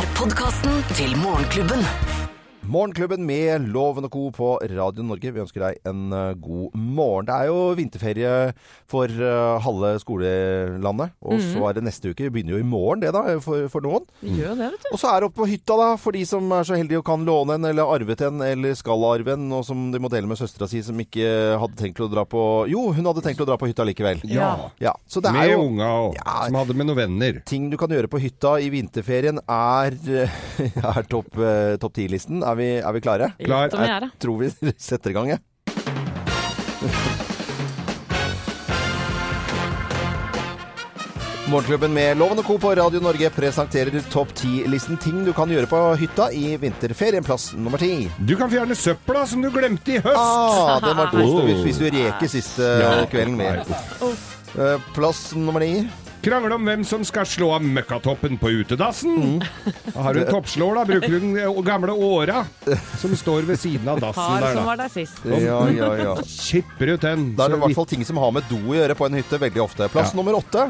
er podkasten til Morgenklubben. Morgenklubben med Loven og Co. på Radio Norge. Vi ønsker deg en eh, god morgen. Det er jo vinterferie for eh, halve skolelandet. Og så er det neste uke. Det begynner jo i morgen, det da, for, for noen. Vi gjør det, vet du. Og så er det oppe på hytta, da, for de som er så heldige og kan låne en, eller arvet en, eller skal arve en, og som de må dele med søstera si, som ikke hadde tenkt å dra på Jo, hun hadde tenkt å dra på hytta likevel. Ja. Ja, så det er Med jo unga òg, Ja. som hadde med noen venner. ting du kan gjøre på hytta i vinterferien, er, er topp eh, topp 10-listen. Er, vi- er vi klare? Klar. Jeg tror vi setter i gang, jeg. Morgenklubben med Loven og Co. på Radio Norge presenterer topp 10-listen ting du kan gjøre på hytta i vinterferien. Plass nummer ti. Du kan fjerne søpla som du glemte i høst! Ah, den var trist. Oh. hvis, spiste jo reker siste Ja. kvelden med. Eh, Plass nummer ni. Krangle om hvem som skal slå av møkkatoppen på utedassen. Mm. Har du en toppslår, da bruker du den eh, gamle åra som står ved siden av dassen Par der, som var der sist. Ja, ja, ja. Kipper ut den. Da er det i hvert fall ting som har med do å gjøre på en hytte veldig ofte. Plass Ja. nummer åtte.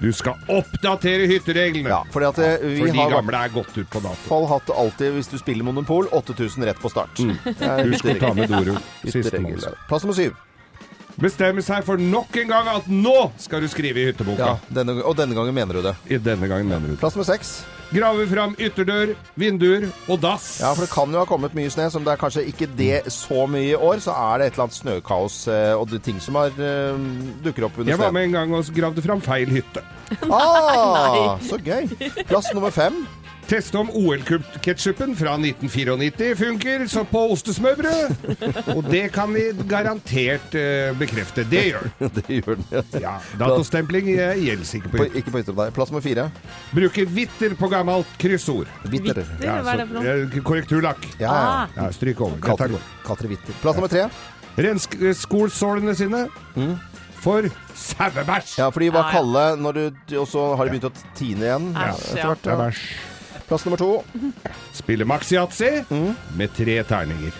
Du skal oppdatere hyttereglene! Ja, fordi at det, vi For de har gamle er gått ut på dato. fall hatt alltid, hvis du spiller Monopol, 8000 rett på start. Er Husk å ta med dorull. Plass nummer syv. Bestemme seg for nok en gang at nå skal du skrive i hytteboka. Ja, denne, og denne gangen mener du det. I denne gangen mener du det. Plass nummer seks. Grave fram ytterdør, vinduer og dass. Ja, for det kan jo ha kommet mye snø, som det er kanskje ikke det så mye i år. Så er det et eller annet snøkaos eh, og det ting som har, eh, dukker opp under Jeg var med en gang og gravde fram feil hytte. Ah, så gøy. Plass nummer fem. Teste om OL-ketsjupen fra 1994 funker så på ostesmørbrød. Og det kan vi garantert uh, bekrefte. Det gjør den. Det gjør den. Ja. Ja, Datostempling gjelder ikke på På, ikke på hytta. Plass nummer fire. Bruker vitter på gammelt kryssord. Vitter. Vitter? Hva er det for noe? eh, Korrekturlakk. Ja, ja. Ah. Ja, stryk over. Katre, katre hvitter. Plass nummer tre. Rensk eh, skolsålene sine for sauebæsj. Ja, for de var Ja, ja. kalde når du Og så har de begynt å tine igjen. Æsj, etter ja. Plass nummer to. Spille maxi-yatzy Mm. med tre terninger.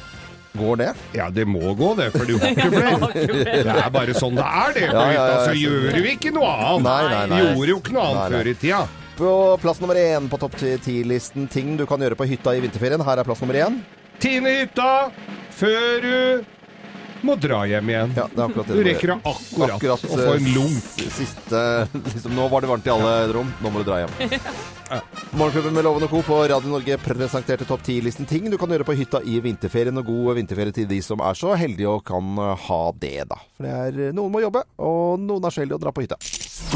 Går det? Ja, det må gå det, for du har ikke flere. Det er bare sånn det er, det. Ja, ja, ja, så gjør du ikke noe annet. Nei, nei, nei. Gjorde jo ikke noe annet Nei, nei. før i tida. På plass nummer én på topp ti-listen ting du kan gjøre på hytta i vinterferien. Her er plass nummer én. Tine hytta før du må dra hjem igjen. Ja, det er akkurat det Du rekker det akkurat, Akkurat, å få en eh, lunk. Siste liksom, Nå var det varmt i alle rom. Nå må du dra hjem. Morgenklubben med Loven og Co. på Radio Norge presenterte topp 10-listen ting du kan gjøre på hytta i vinterferien. Og god vinterferie til de som er så heldige og kan eh, ha det, da. For det er noen må jobbe, og noen er så heldige å dra på hytta.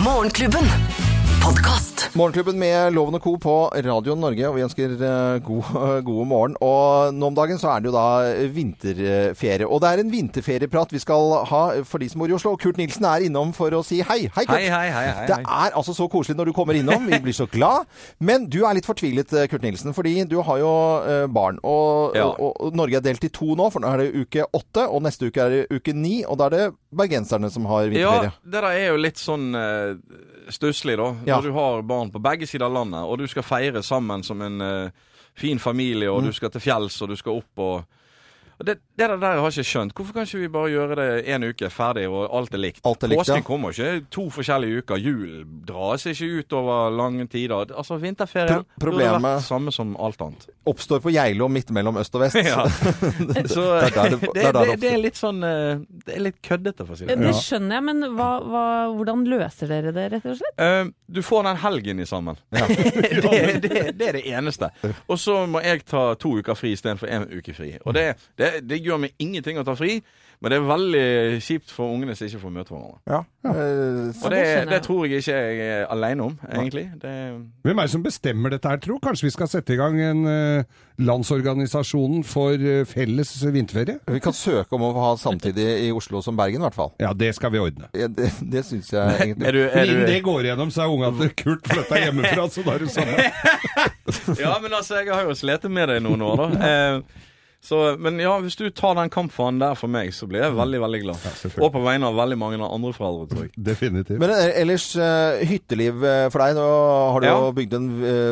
Morgenklubben. Podkast. Morgenklubben med Loven og Co. på Radio Norge, og vi ønsker eh, god, god morgen. Og nå om dagen så er det jo da vinterferie. Og det er en vinterferieprat vi skal ha for de som bor i Oslo. Kurt Nilsen er innom for å si hei. Hei, Kurt. Hei, hei, hei. hei, Det er altså så koselig når du kommer innom. Vi blir så glad. Men du er litt fortvilet, eh, Kurt Nilsen, fordi du har jo eh, barn. Og, Ja. og, og Norge er delt i to nå, for nå er det uke åtte, og neste uke er det uke ni. Og da er det bergenserne som har Ja, vinterferie. det der er jo litt sånn uh, stusslig, da. Ja. Når du har barn på begge sider av landet, og du skal feire sammen som en uh, fin familie, og Mm. du skal til fjells, og du skal opp og og det, det der har jeg ikke skjønt. Hvorfor kan ikke vi bare gjøre det én uke, ferdig, og alt er likt? Alt er likt, ja. Kommer ikke to forskjellige uker. Jul dras ikke ut over lange tider. Altså, vinterferien Pro- burde vært samme som alt annet. Oppstår på Geilo midt mellom øst og vest. Ja. Så Det er det- det, det litt sånn eh, Det er litt køddete, for å si det Det Ja. skjønner jeg, men hva, hva, hvordan løser dere det, rett og slett? Uh, du får den helgen i sammen. det, det, det er det eneste. Og så må jeg ta to uker fri istedenfor én uke fri. Og det, det, det gjør meg ingenting å ta fri, men det er veldig kjipt for ungene som ikke får møte hverandre. Ja. Ja. Og det det, det tror jeg ikke jeg er alene om, egentlig. Det, Hvem er det som bestemmer dette her, tro? Kanskje vi skal sette i gang en uh, Landsorganisasjonen for eh, felles vinterferie? vi kan søke om å ha samtidig i Oslo som Bergen, i hvert fall. Ja, det skal vi ordne. Ja, Det, det syns jeg egentlig. er du, er du... det går igjennom, så er ungene til Kurt flytta hjemmefra, så da er det samme. ja, men altså, jeg har jo slitt med det i noen år, da. Så, men ja, hvis du tar den kampfanen der for meg, så blir jeg veldig, veldig glad. Ja, og på vegne av veldig mange andre foreldre, tror jeg. Definitivt. Men eh, ellers eh, hytteliv eh, for deg. Nå har du Ja. jo bygd en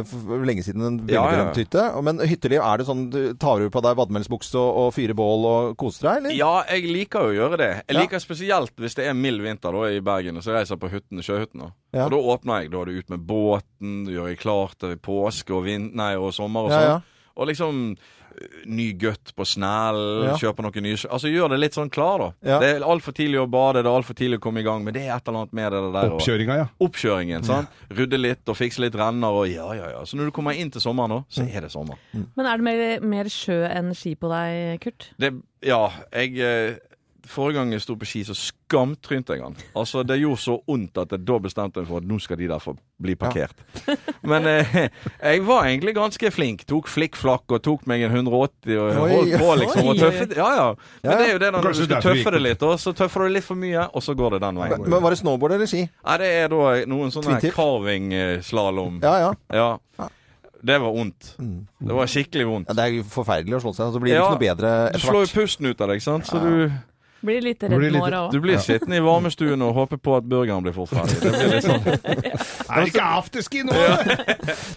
for lenge siden en veldig Ja, ja, ja. berømt hytte. Men hytteliv, er det sånn du tar du på deg vadmelsbukse og, og fyrer bål og koser deg, eller? Ja, jeg liker jo å gjøre det. Jeg Ja. liker spesielt hvis det er mild vinter da, i Bergen, og så reiser jeg på hytten, sjøhytten. da. Ja. Og da åpner jeg. Da er du ut med båten, du gjør jeg klar til påske og, vind, nei, og sommer og Ja, sånn. Ja. Og liksom øh, ny gutt på snell, Ja. kjøper noe nye Altså gjør det litt sånn klar, da. Ja. Det er altfor tidlig å bade, det er altfor tidlig å komme i gang, men det er et eller annet med det der. og- Oppkjøringa, ja. Oppkjøringen. sant? Rydde litt og fikse litt renner og ja, ja, ja. Så når du kommer inn til sommeren nå, så er det sommer. Men er det mer, mer sjø enn ski på deg, Kurt? Det, ja, jeg eh, Forrige gang jeg sto på ski, så skamtrynte jeg han. Altså, Det gjorde så vondt at jeg da bestemte meg for at nå skal de der få bli parkert. Men eh, jeg var egentlig ganske flink. Tok flikkflakk og tok meg en 180 og Oi, holdt på, liksom. Og tøffet. Ja, ja. Men Ja. det er jo det når du skal tøffe det litt, og så tøffer du litt for mye, og så går det den veien. men var det snowboard eller ski? Nei, det er da noen sånne carving-slalåm. Ja, ja. Ja. Det var vondt. Mm. Det var skikkelig vondt. ja det er jo forferdelig å slå seg. Så blir det Ja, ikke noe bedre Du slår jo pusten ut av deg, sant? så du Blir litt blir litt, nå, da òg. Du blir sittende i varmestuen og håper på at burgeren blir fort ferdig. Det blir litt sånn. Er det ikke afterski nå?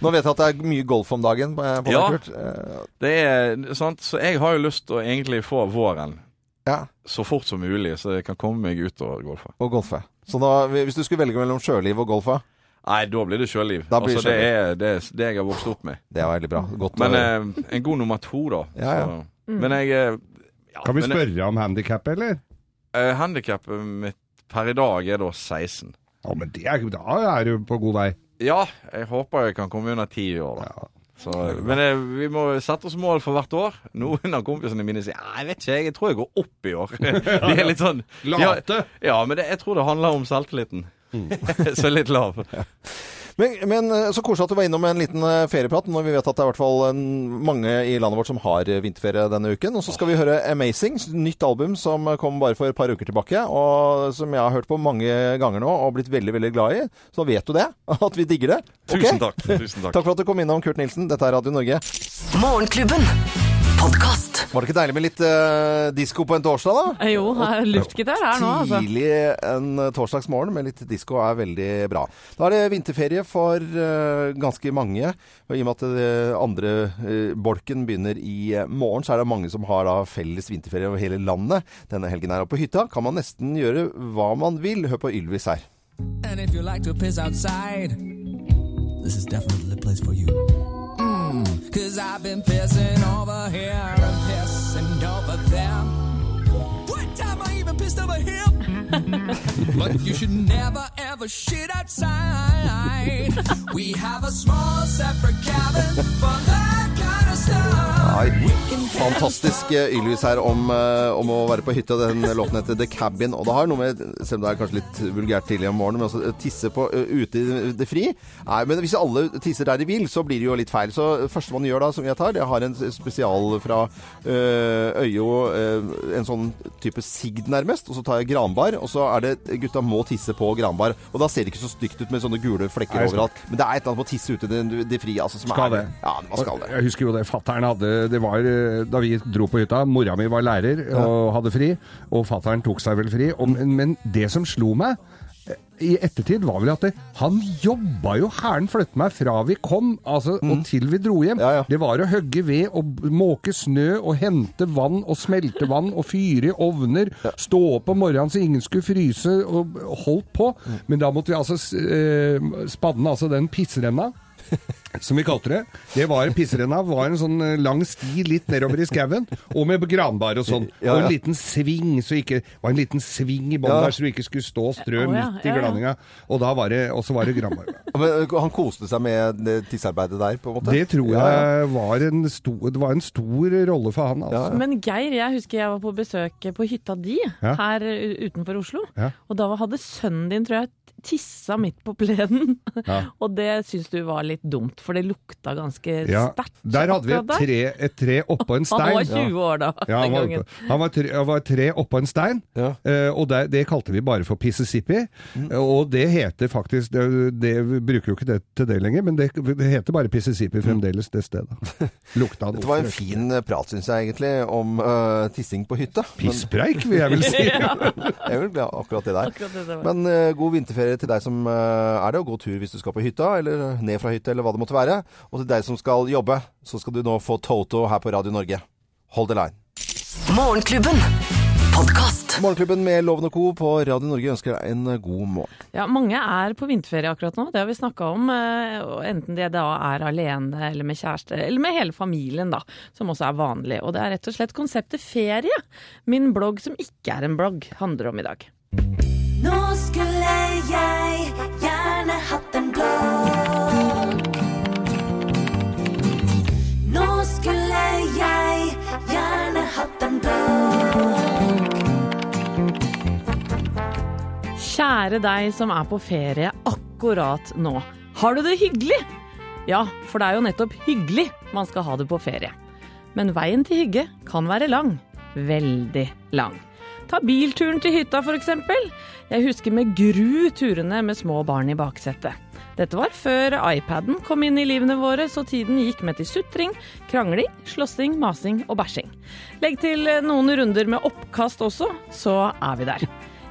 Nå vet jeg at det er mye golf om dagen på, Ja. Eh, Det er sant, Så jeg har jo lyst til å egentlig få våren Ja, så fort som mulig, så jeg kan komme meg ut og golfe. og golfe. Så da, hvis du skulle velge mellom sjøliv og golfe Nei, da blir det sjøliv. Blir det Altså, det er det, er det jeg har vokst opp med. det er veldig bra. Godt Men å... eh, en god nummer to, da. Ja, ja. Så, men jeg eh, ja, Mm. Kan vi jeg- spørre om handikappet, eller? Uh, Handikappet mitt per i dag er da 16. Ja, men det er, da er du på god vei. Ja, jeg håper jeg kan komme under ti år, da. Så, men jeg, vi må sette oss mål for hvert år. Noen av kompisene mine sier jeg vet ikke, jeg tror jeg går opp i år. De er litt sånn Late. Ja, men det, jeg tror det handler om selvtilliten. så litt lav. Men, men eh, så koselig at du var innom en liten eh, ferieprat, når vi vet at det er i hvert fall mange i landet vårt som har eh, vinterferie denne uken. Og så skal vi høre 'Amazing', nytt album som kom bare for et par uker tilbake, og som jeg har hørt på mange ganger nå og blitt veldig, veldig glad i. Så vet du det, at vi digger det. Okay? Tusen takk. Tusen takk. Takk for at du kom innom, Kurt Nilsen. Dette er Radio Norge. Morgenklubben. Podkast. Var det ikke deilig med litt uh, disko på en torsdag, da? Jo, her er luftgitar her nå, altså. Tidlig en eh, torsdagsmorgen med litt disko er veldig bra. Da er det vinterferie for uh, ganske mange. Og I og med at det andre uh, bolken begynner i eh, morgen, så er det mange som har da felles vinterferie over hele landet. Denne helgen her. oppe på hytta kan man nesten gjøre hva man vil. Hør på Ylvis her. And if you like to piss outside, this is definitely the place for you. Cause I've been pissing over here and pissing over there. One time I even pissed over here. but you should never ever shit outside. We have a small separate cabin for that kind of stuff. Have fantastisk eh, Ylvis her om, eh, om å være på hytta. Den låten heter The Cabin. Og det har noe med, selv om det er kanskje litt vulgært tidlig om morgenen, men også tisse på eh, ute i det fri. Nei, men hvis alle tisser der de vil, så blir det jo litt feil. Så første man gjør da, som jeg tar, jeg har en spesial fra eh, Øyo, eh, en sånn type sigd nærmest, og så tar jeg granbar, og så er det gutta må tisse på granbar. Og da ser det ikke så stygt ut med sånne gule flekker overalt. Men det er et eller annet med å tisse ute i det, det fri, altså, som Skal er det. Ja, man skal det. Jeg husker jo det fatteren hadde Det var eh, da vi dro på hytta. Mora mi var lærer og hadde fri, og fattern tok seg vel fri. Og, men- det som slo meg eh, i ettertid var vel at det, han jobba jo hæren flytte meg fra vi kom altså, og til vi dro hjem. Mm. Ja, ja. Det var å hogge ved og måke snø og hente vann og smelte vann og fyre i ovner. Stå opp om morgenen så ingen skulle fryse og holdt på. Mm. Men da måtte vi altså eh, spanne altså den pissrenna som vi kalte det. Det var Pissrenna var en sånn eh, lang sti litt nedover i skauen, og med granbar og sånn. Ja, Og en liten sving, så ikke var en liten sving i bånn Ja. der, så du ikke skulle stå og strø oh, ja, midt i ja, ja. glaninga. Og da var det, så var det granbar. Men han koste seg med tissearbeidet der, på en måte? Det tror Ja, ja. jeg var en stor, det var en stor rolle for han, altså. Men Geir, jeg husker jeg var på besøk på hytta di Ja. her utenfor Oslo. Ja. Og da hadde sønnen din, tror jeg, tissa midt på plenen. Ja. og det syns du var litt dumt. Godt, for det lukta ganske Ja, sterkt. der hadde vi et tre, et tre oppå en stein. Han var 20 år da, Ja, han den var, gangen. han var, tre, han var tre oppå en stein, Ja. eh, og det, det kalte vi bare for Pississippi. Mm. Og det heter faktisk det, det vi bruker jo ikke det til det lenger, men det, det heter bare Pississippi fremdeles, det stedet. Lukta det. Dette var en fin eh, prat, syns jeg egentlig, om uh, tissing på hytta. Pisspreik, vil jeg vel si. jeg vil vel akkurat det der. Akkurat det. Men uh, god vinterferie til deg som uh, er det, og god tur hvis du skal på hytta, eller ned fra hytta, eller hva det måtte være. Og til deg som skal jobbe, så skal du nå få Toto her på Radio Norge. Hold the line. Morgenklubben. Morgenklubben med Loven og Co. på Radio Norge ønsker deg en god morgen. Ja, mange er på vinterferie akkurat nå, det har vi snakka om. eh, Enten de da er alene eller med kjæreste, eller med hele familien, da, som også er vanlig. Og det er rett og slett konseptet ferie min blogg som ikke er en blogg, handler om i dag. Nå skulle jeg gjerne hatt en blogg. Kjære deg som er på ferie akkurat nå. Har du det hyggelig? Ja, for det er jo nettopp hyggelig man skal ha det på ferie. Men veien til hygge kan være lang. Veldig lang. Ta bilturen til hytta, eksempel. Jeg husker med gru turene med små barn i baksetet. Dette var før iPaden kom inn i livene våre, så tiden gikk med til sutring, krangling, slåssing, masing og bæsjing. Legg til noen runder med oppkast også, så er vi der.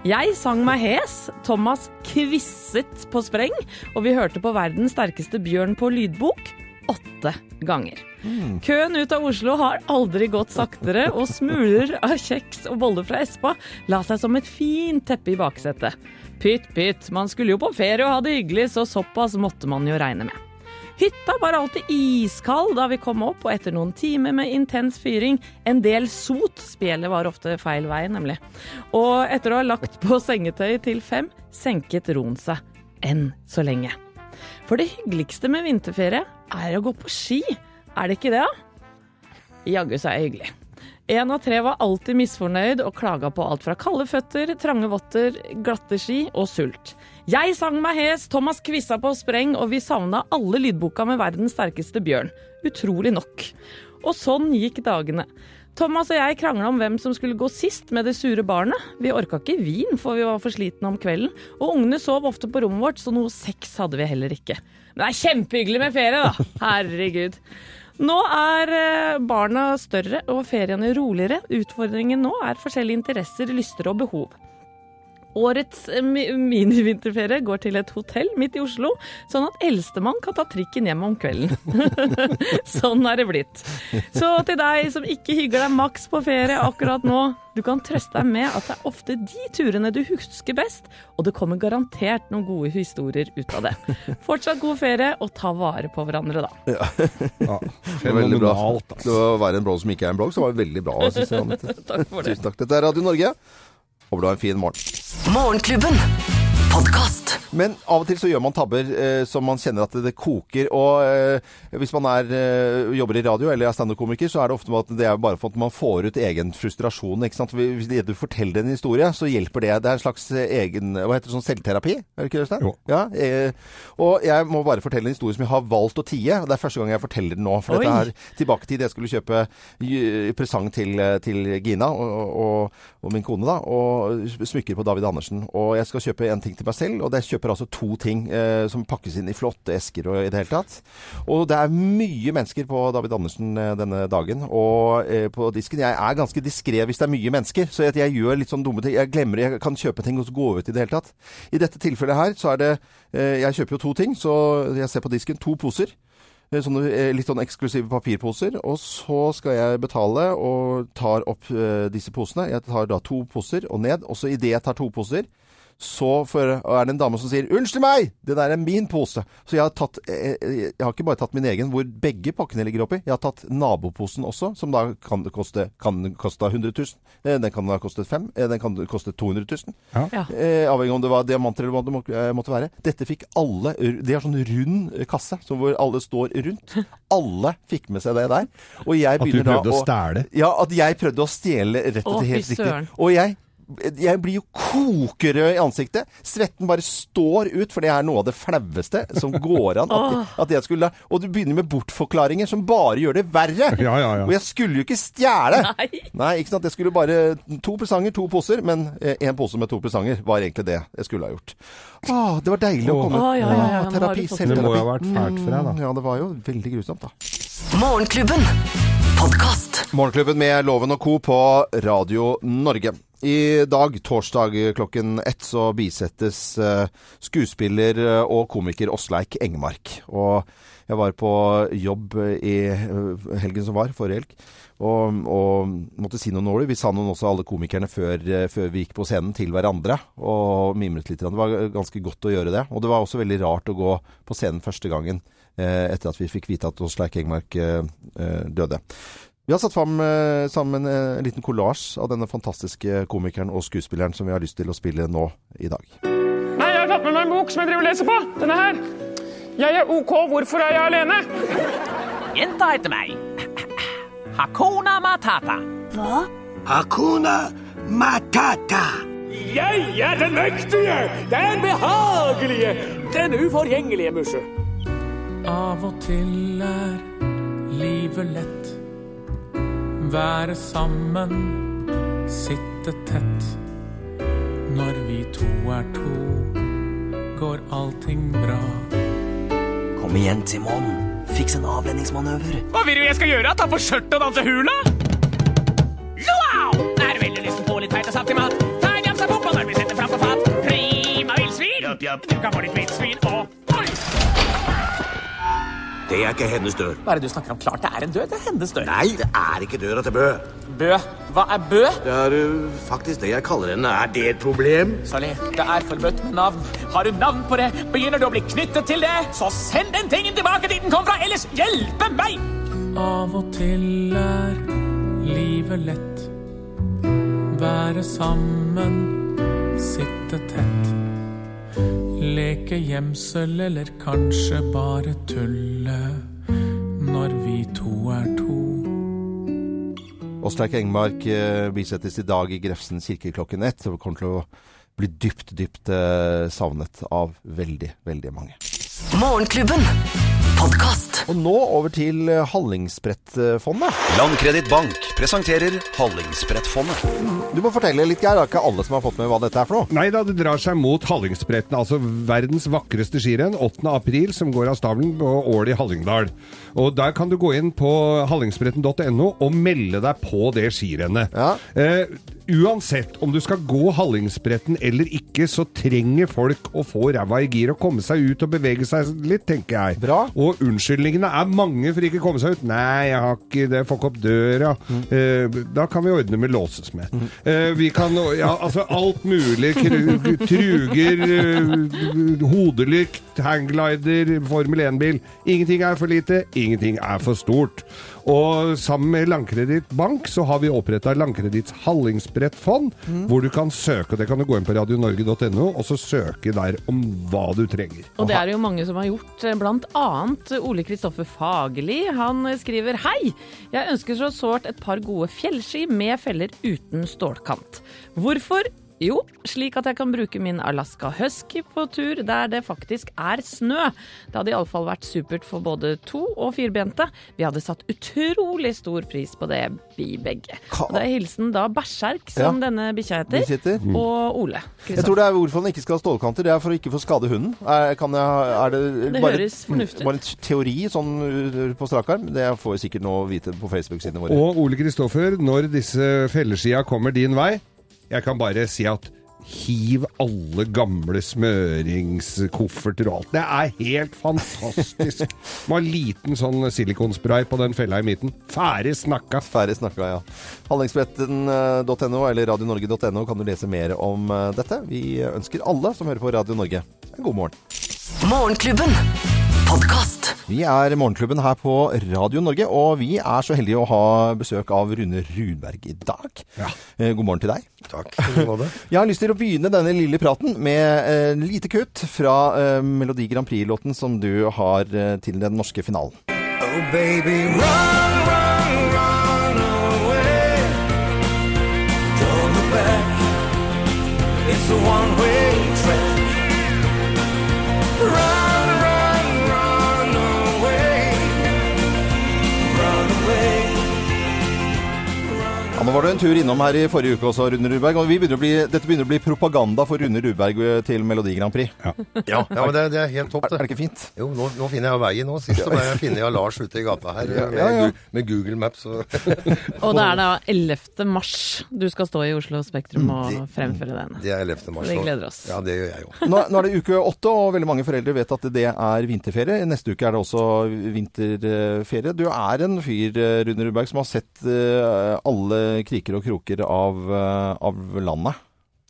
Jeg sang meg hes, Thomas kvisset på spreng, og vi hørte på verdens sterkeste bjørn på lydbok åtte ganger. Køen ut av Oslo har aldri gått saktere, og smuler av kjeks og boller fra Espa la seg som et fint teppe i baksetet. Pytt, pytt, man skulle jo på ferie og ha det hyggelig, så såpass måtte man jo regne med. Hytta var alltid iskald da vi kom opp, og etter noen timer med intens fyring, en del sot, spjelet var ofte feil vei nemlig, og etter å ha lagt på sengetøy til fem, senket roen seg. Enn så lenge. For det hyggeligste med vinterferie er å gå på ski. Er det ikke det, da? Jaggu så er det hyggelig. En av tre var alltid misfornøyd og klaga på alt fra kalde føtter, trange votter, glatte ski og sult. Jeg sang meg hes, Thomas kvissa på spreng, og vi savna alle lydboka med verdens sterkeste bjørn. Utrolig nok. Og sånn gikk dagene. Thomas og jeg krangla om hvem som skulle gå sist med det sure barnet. Vi orka ikke vin, for vi var for slitne om kvelden. Og ungene sov ofte på rommet vårt, så noe sex hadde vi heller ikke. Men det er kjempehyggelig med ferie, da. Herregud. Nå er eh, barna større og feriene roligere. Utfordringen nå er forskjellige interesser, lyster og behov. Årets eh, minivinterferie går til et hotell midt i Oslo, sånn at eldstemann kan ta trikken hjem om kvelden. sånn er det blitt. Så til deg som ikke hygger deg maks på ferie akkurat nå, du kan trøste deg med at det er ofte de turene du husker best, og det kommer garantert noen gode historier ut av det. Fortsatt god ferie, og ta vare på hverandre, da. Ja, Det var veldig bra. altså. Det var verre en blogg som ikke er en blogg, så var det veldig bra. Synes jeg, Anette. Takk for det. Tusen takk. Dette er Radio Norge. Håper du har en fin morgen. Morgenklubben. Men av og til så gjør man tabber eh, som man kjenner at det, det koker. Og eh, hvis man er, eh, jobber i radio eller er standup-komiker, så er det ofte at det er bare for at man får ut egen frustrasjon. ikke sant? Hvis du forteller en historie, så hjelper det. Det er en slags eh, egen Hva heter det, sånn selvterapi? Er det ikke det? Jo. Ja, eh, og jeg må bare fortelle en historie som jeg har valgt å tie. og Det er første gang jeg forteller den nå. For Oi. dette er tilbake til det jeg skulle kjøpe eh, presang til, til Gina og, og, og min kone, da. Og smykker på David Andersen. Og jeg skal kjøpe en ting til meg selv, og jeg kjøper altså to ting eh, som pakkes inn i flotte esker og i det hele tatt. Og det er mye mennesker på David Andersen eh, denne dagen, og eh, på disken. Jeg er ganske diskré hvis det er mye mennesker, så jeg, jeg gjør litt sånn dumme ting. Jeg glemmer jeg kan kjøpe ting og så gå ut i det hele tatt. I dette tilfellet her så er det eh, Jeg kjøper jo to ting, så jeg ser på disken to poser. Eh, Sånne eh, litt sånn eksklusive papirposer. Og så skal jeg betale og tar opp disse posene. Jeg tar da to poser og ned. Og så idet jeg tar to poser, så for, er det en dame som sier 'Unnskyld meg! Det der er min pose'. Så jeg har tatt eh, eh, Jeg har ikke bare tatt min egen, hvor begge pakkene ligger oppi. Jeg har tatt naboposen også, som da kan koste, kan koste 100 000. Eh, Den kan ha kostet 5 Den kan koste 200 000. Ja. Eh, avhengig om det var diamanter eller hva det må, måtte være. Dette fikk alle De har sånn rund kasse så hvor alle står rundt. Alle fikk med seg det der. Og jeg At du prøvde å stjele? Ja, at jeg prøvde å stjele rett og slett helt riktig. Og jeg Jeg blir jo kokerød i ansiktet. Svetten bare står ut, for det er noe av det flaueste som går an. At, at jeg skulle, og du begynner med bortforklaringer som bare gjør det verre. Ja, ja, ja. Og jeg skulle jo ikke stjele! Nei. Nei, ikke sant. Jeg skulle bare To presanger, to poser. Men én pose med to presanger var egentlig det jeg skulle ha gjort. Åh, det var deilig å komme Å, ja, ja, ja, Terapi, Selvterapi. Det må jo ha vært fælt for deg, da. Mm, Ja, det var jo veldig grusomt, da. Morgenklubben. Podcast. Morgenklubben med Loven og Co. på Radio Norge. I dag, torsdag klokken ett, så bisettes eh, skuespiller eh, og komiker Åsleik Engmark. Og jeg var på jobb i eh, helgen som var, forrige helg, og, og måtte si noen ord. Vi sa noen også, alle komikerne, før, før vi gikk på scenen til hverandre, og mimret litt. Det var ganske godt å gjøre det. Og det var også veldig rart å gå på scenen første gangen etter at vi fikk vite at Åsleik Engmark døde. Vi har satt fram, eh, sammen eh, en liten kollasj av denne fantastiske komikeren og skuespilleren som vi har lyst til å spille nå i dag. Nei, jeg har tatt med meg en bok som jeg driver og leser på. Denne her. Jeg er OK, hvorfor er jeg alene? Jenta heter meg. Hakuna Matata. Hva? Hakuna Matata. Jeg er den mektige, den behagelige, den uforgjengelige musje. Av og til er livet lett. Være sammen, sitte tett. Når vi to er to, går allting bra. Kom igjen, Timon. Fiks en avledningsmanøver. Hva vil du jeg skal gjøre? Ta på skjørtet og danse hula? Wow! Er veldig lysten på litt feit og saftig mat. Ta en jafsa fotball når vi setter fram på fat. Prima villsvin. Du kan få litt villsvin og! Det er ikke hennes dør. Hva er det du snakker om? Klart det er en død. Det er hennes dør. Nei, det er ikke døra til Bø. Bø. Hva er Bø? Det er uh, faktisk det jeg kaller henne. Er det et problem? Sally, det er forbudt med navn. Har du navn på det, begynner du å bli knyttet til det, så send den tingen tilbake dit den kom fra, ellers hjelpe meg! Av og til er livet lett. Være sammen, sitte tett. Leke gjemsel eller kanskje bare tulle. Når vi to er to. Åsleik Engmark eh, bisettes i dag i Grefsen kirke klokken ett. Og kommer til å bli dypt, dypt eh, savnet av veldig, veldig mange. Morgenklubben. Podkast. Og nå over til eh, Hallingsbrettfondet. Landkreditt Bank presenterer Hallingsbrettfondet. Du må fortelle litt, Geir. Det er ikke alle som har fått med hva dette er for noe. Nei da, det drar seg mot Hallingsbretten, altså verdens vakreste skirenn, 8. april, som går av stabelen på Ål i Hallingdal. Og der kan du gå inn på hallingsbretten.no og melde deg på det skirennet. Ja. Eh, uansett om du skal gå Hallingsbretten eller ikke, så trenger folk å få ræva i gir og komme seg ut og bevege seg litt, tenker jeg. Bra. Og unnskyldningene er mange for ikke å komme seg ut. Nei, jeg har ikke det, får ikke opp døra. Eh, da kan vi ordne med låsesmed. Eh, vi kan Ja, altså alt mulig. Truger, eh, hodelykt, hangglider, Formel 1-bil. Ingenting er for lite, ingenting er for stort. Og sammen med Landkreditt Bank så har vi oppretta Landkreditts Hallingsbrettfond, hvor du kan søke. og Det kan du gå inn på radionorge.no og så søke der om hva du trenger. Og det er jo mange som har gjort, eh, blant annet Ole Kristoffer Fagerli. Han skriver Hei! Jeg ønsker så sårt et par gode fjellski med feller uten stålkant. Hvorfor? Jo, slik at jeg kan bruke min Alaska Husky på tur der det faktisk er snø. Det hadde iallfall vært supert for både to- og firbente. Vi hadde satt utrolig stor pris på det, vi begge. Og det er hilsen da Berserk, som Ja. denne bikkja Vi heter, sitter. og Ole. Jeg tror det er hvorfor han ikke skal ha stålkanter. Det er for å ikke få skade hunden. Er, kan jeg, er det, Det bare, høres fornuftig ut. Bare en teori sånn uh, på strak arm? Det får vi sikkert nå vite på Facebook-sidene våre. Og Ole Kristoffer, når disse felleskia kommer din vei, jeg kan bare si at hiv alle gamle smøringskofferter og alt. Det er helt fantastisk. Må ha liten sånn silikonspray på den fella i midten. Ferdig snakka. Ferdig snakka, ja. Hallingsbretten.no eller radionorge.no kan du lese mer om eh, dette. Vi ønsker alle som hører på Radio Norge, en god morgen. Morgenklubben. Podkast. Vi er Morgenklubben her på Radio Norge, og vi er så heldige å ha besøk av Rune Runberg i dag. Ja. God morgen til deg. Takk. Jeg har lyst til å begynne denne lille praten med eh, lite kutt fra eh, Melodi Grand Prix-låten som du har eh, til den norske finalen. Oh baby, run, run, run away. Don't look back. Nå var du en tur innom her i forrige uke også, Rune Rudberg. Og vi begynner å bli, dette begynner å bli propaganda for Rune Rudberg eh, til Melodi Grand Prix. Ja, ja men det, det er helt topp, det. Er det ikke fint? Jo, nå, nå finner jeg veien nå. Sist så jeg finner jeg Lars ute i gata her Ja, med, ja, ja. Med Google Maps. Og Og det er da 11. mars du skal stå i Oslo Spektrum og Det- fremføre den. det er 11. mars. Vi gleder oss. Ja, det gjør jeg jo. Nå, nå er det uke åtte, og veldig mange foreldre vet at det er vinterferie. Neste uke er det også vinterferie. Du er en fyr, eh, Rune Rudberg, som har sett eh, alle kriker og kroker av, eh, av landet.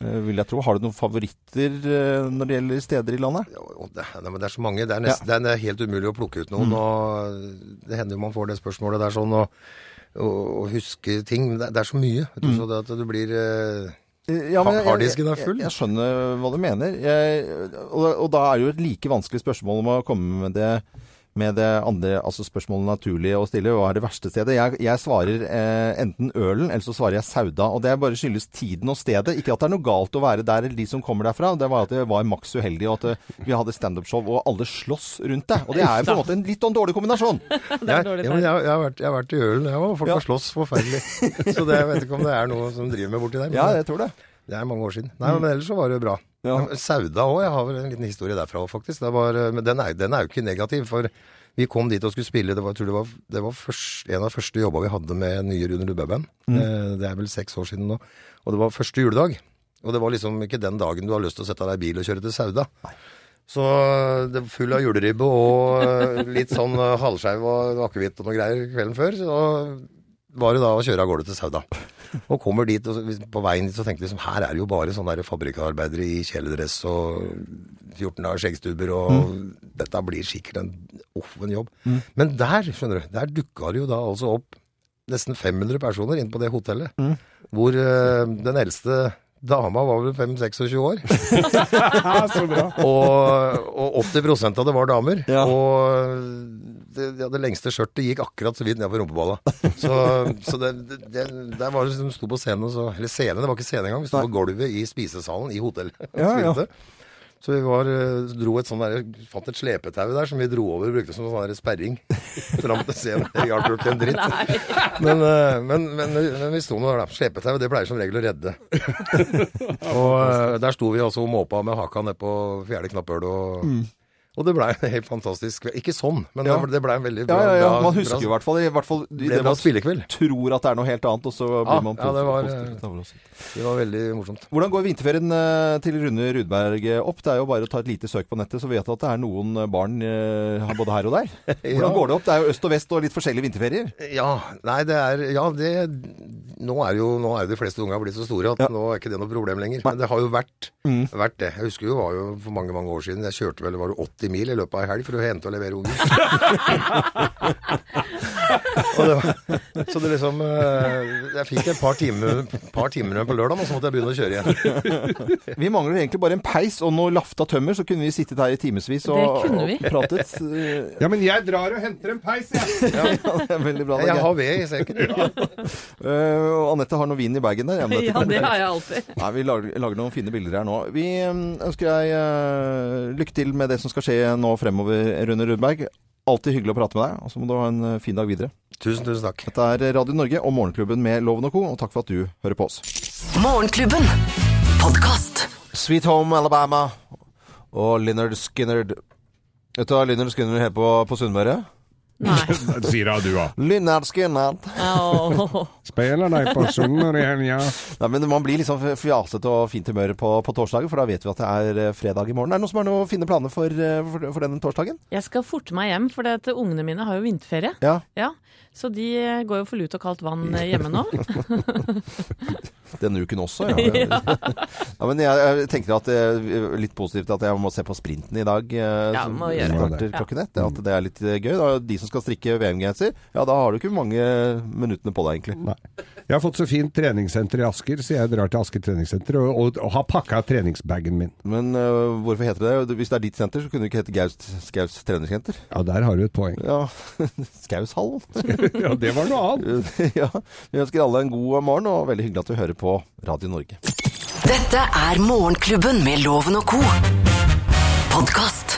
eh, Vil jeg tro. Har du noen favoritter eh, når det gjelder steder i landet? Og det, det er så mange. Det er, nest, det er helt umulig å plukke ut noen. og Det hender jo man får det spørsmålet der sånn, og, og, og huske ting. Men det, det er så mye. Vet du, så det at du blir Ja, men Harddisken er full. Jeg, jeg skjønner hva du mener. Jeg, og, og da er det jo et like vanskelig spørsmål om å komme med det med det andre altså spørsmålet naturlig å stille. Hva er det verste stedet? Jeg, jeg svarer eh, enten Ølen, eller så svarer jeg Sauda. Og det er bare skyldes tiden og stedet. Ikke at det er noe galt å være der, eller de som kommer derfra. Det var at jeg var maks uheldig, og at eh, vi hadde standup-show, og alle slåss rundt det. Og det er på en måte en litt sånn dårlig kombinasjon. jeg, jeg, jeg, har vært, jeg har vært i Ølen, jeg òg. Folk har slåss forferdelig. så det, jeg vet ikke om det er noe som driver med borti der. men Ja, jeg tror det. Det er mange år siden. Nei, men ellers så var det jo bra. Sauda òg, jeg har vel en liten historie derfra faktisk. Det var, men den er, den er jo ikke negativ, for vi kom dit og skulle spille. Det var, jeg tror det var, det var først, en av de første jobba vi hadde med nye Rune Lubbe-band. Mm. Eh, Det er vel seks år siden nå. Og det var første juledag. Og det var liksom ikke den dagen du har lyst til å sette deg i bil og kjøre til Sauda. Så det var full av juleribbe og eh, litt sånn eh, halvskeiv og akevitt og noe greier kvelden før. Så var det da å kjøre av gårde til Sauda. Og kommer dit, og på veien dit så tenkte jeg liksom, her er det jo bare sånne der fabrikkarbeidere i kjeledress og 14 dager skjeggstubber, og dette blir sikkert en, offen jobb. Mm. Men der, skjønner du, der dukka det jo da altså opp nesten 500 personer inn på det hotellet, Mm. hvor uh, den eldste dama var vel 5-26 år. Så bra. og, og 80 av det var damer. Og det, ja, det lengste skjørtet gikk akkurat så vidt ned på rumpeballa. Så, så det, det, det, der var det som sto på scenen, og så, eller scenen, det var ikke scene engang. Vi sto på gulvet i spisesalen i hotellet Ja, ja. Så vi var, eh, dro et sånn der, fant et slepetau der som vi dro over og brukte som sånn der sperring fram til scenen. Det hjalp jo ikke en dritt. Men, eh, men, men, men vi sto nå der. Slepetau, det pleier som regel å redde. og eh, der sto vi altså og måpa med haka ned på fjerde knappøl og Mm. Og det blei en helt fantastisk kveld. Ikke sånn, men Ja. det ble en veldig bra ja, ja. ja. Man husker jo i hvert fall, i hvert fall det bra man spillekveld. tror at det er noe helt annet, og så blir Ja, man ja, det var. Det var veldig morsomt. Hvordan går vinterferien eh, til Rune Rudberg opp? Det er jo bare å ta et lite søk på nettet, så vet du at det er noen barn eh, både her og der. Hvordan Ja. går det opp? Det er jo øst og vest og litt forskjellige vinterferier. Ja, nei, det er Ja, det Nå er jo nå er de fleste unga blitt så store at nå er ikke det noe problem lenger. Men det har jo vært, Mm. vært det. Jeg husker jo det var jo for mange mange år siden. Jeg kjørte vel var det 80 mil i løpet av ei helg for å hente og levere unger. og det var, så det liksom eh, Jeg fikk et par timer, par timer på lørdag, og så måtte jeg begynne å kjøre igjen. Vi mangler egentlig bare en peis og noe lafta tømmer, så kunne vi sittet her i timevis og, Det kunne vi. og pratet. eh, Ja, men jeg drar og henter en peis, jeg. Ja, det er veldig bra. det er Jeg greit. har ved i sekken. Ja. Uh, Anette har noe vin i bagen der. men Ja, det har jeg alltid. Nei, Vi lager, lager noen fine bilder her nå. Vi ønsker deg uh, lykke til med det som skal skje nå fremover, Rune Rudberg. Alltid hyggelig å prate med deg, og så må du ha en eh, fin dag videre. Tusen, tusen takk. Dette er Radio Norge og Morgenklubben med Loven og Co., og takk for at du hører på oss. Morgenklubben. Podkast. Sweet Home Alabama og Lynyrd Skynyrd. Vet du hva Lynyrd Skynyrd heter på, på Sunnmøre? Sier da du, òg. Lynnert Skynyrd. Spiller deg på Sunnmøre i helga. Nei, men Man blir liksom fjasete og fint humør på, på torsdager, for da vet vi at det er eh, fredag i morgen. Er det noen som har noen fine planer for, eh, for, for denne torsdagen? Jeg skal forte meg hjem, for det at ungene mine har jo vinterferie. Ja. Så de eh, går jo for lut og kaldt vann hjemme nå. Denne uken også, ja. Ja. ja men jeg, jeg tenker at det er litt positivt at jeg må se på sprinten i dag. eh, Ja, må gjøre det. starter klokken ett. At det er litt eh, gøy. Da, de som skal strikke VM-genser, ja da har du ikke mange minuttene på deg, egentlig. Nei. Jeg har fått så fint treningssenter i Asker, så jeg drar til Asker treningssenter og, og, og har pakka treningsbagen min. Men uh, hvorfor heter det det? Hvis det er ditt senter, så kunne det ikke hete Gaust Skaus treningssenter. Ja, der har du et poeng. Ja, Skaushallen. ja, det var noe annet. ja, vi ønsker alle en god morgen, og veldig hyggelig at du hører på Radio Norge. Dette er Morgenklubben med Loven og co. Podkast.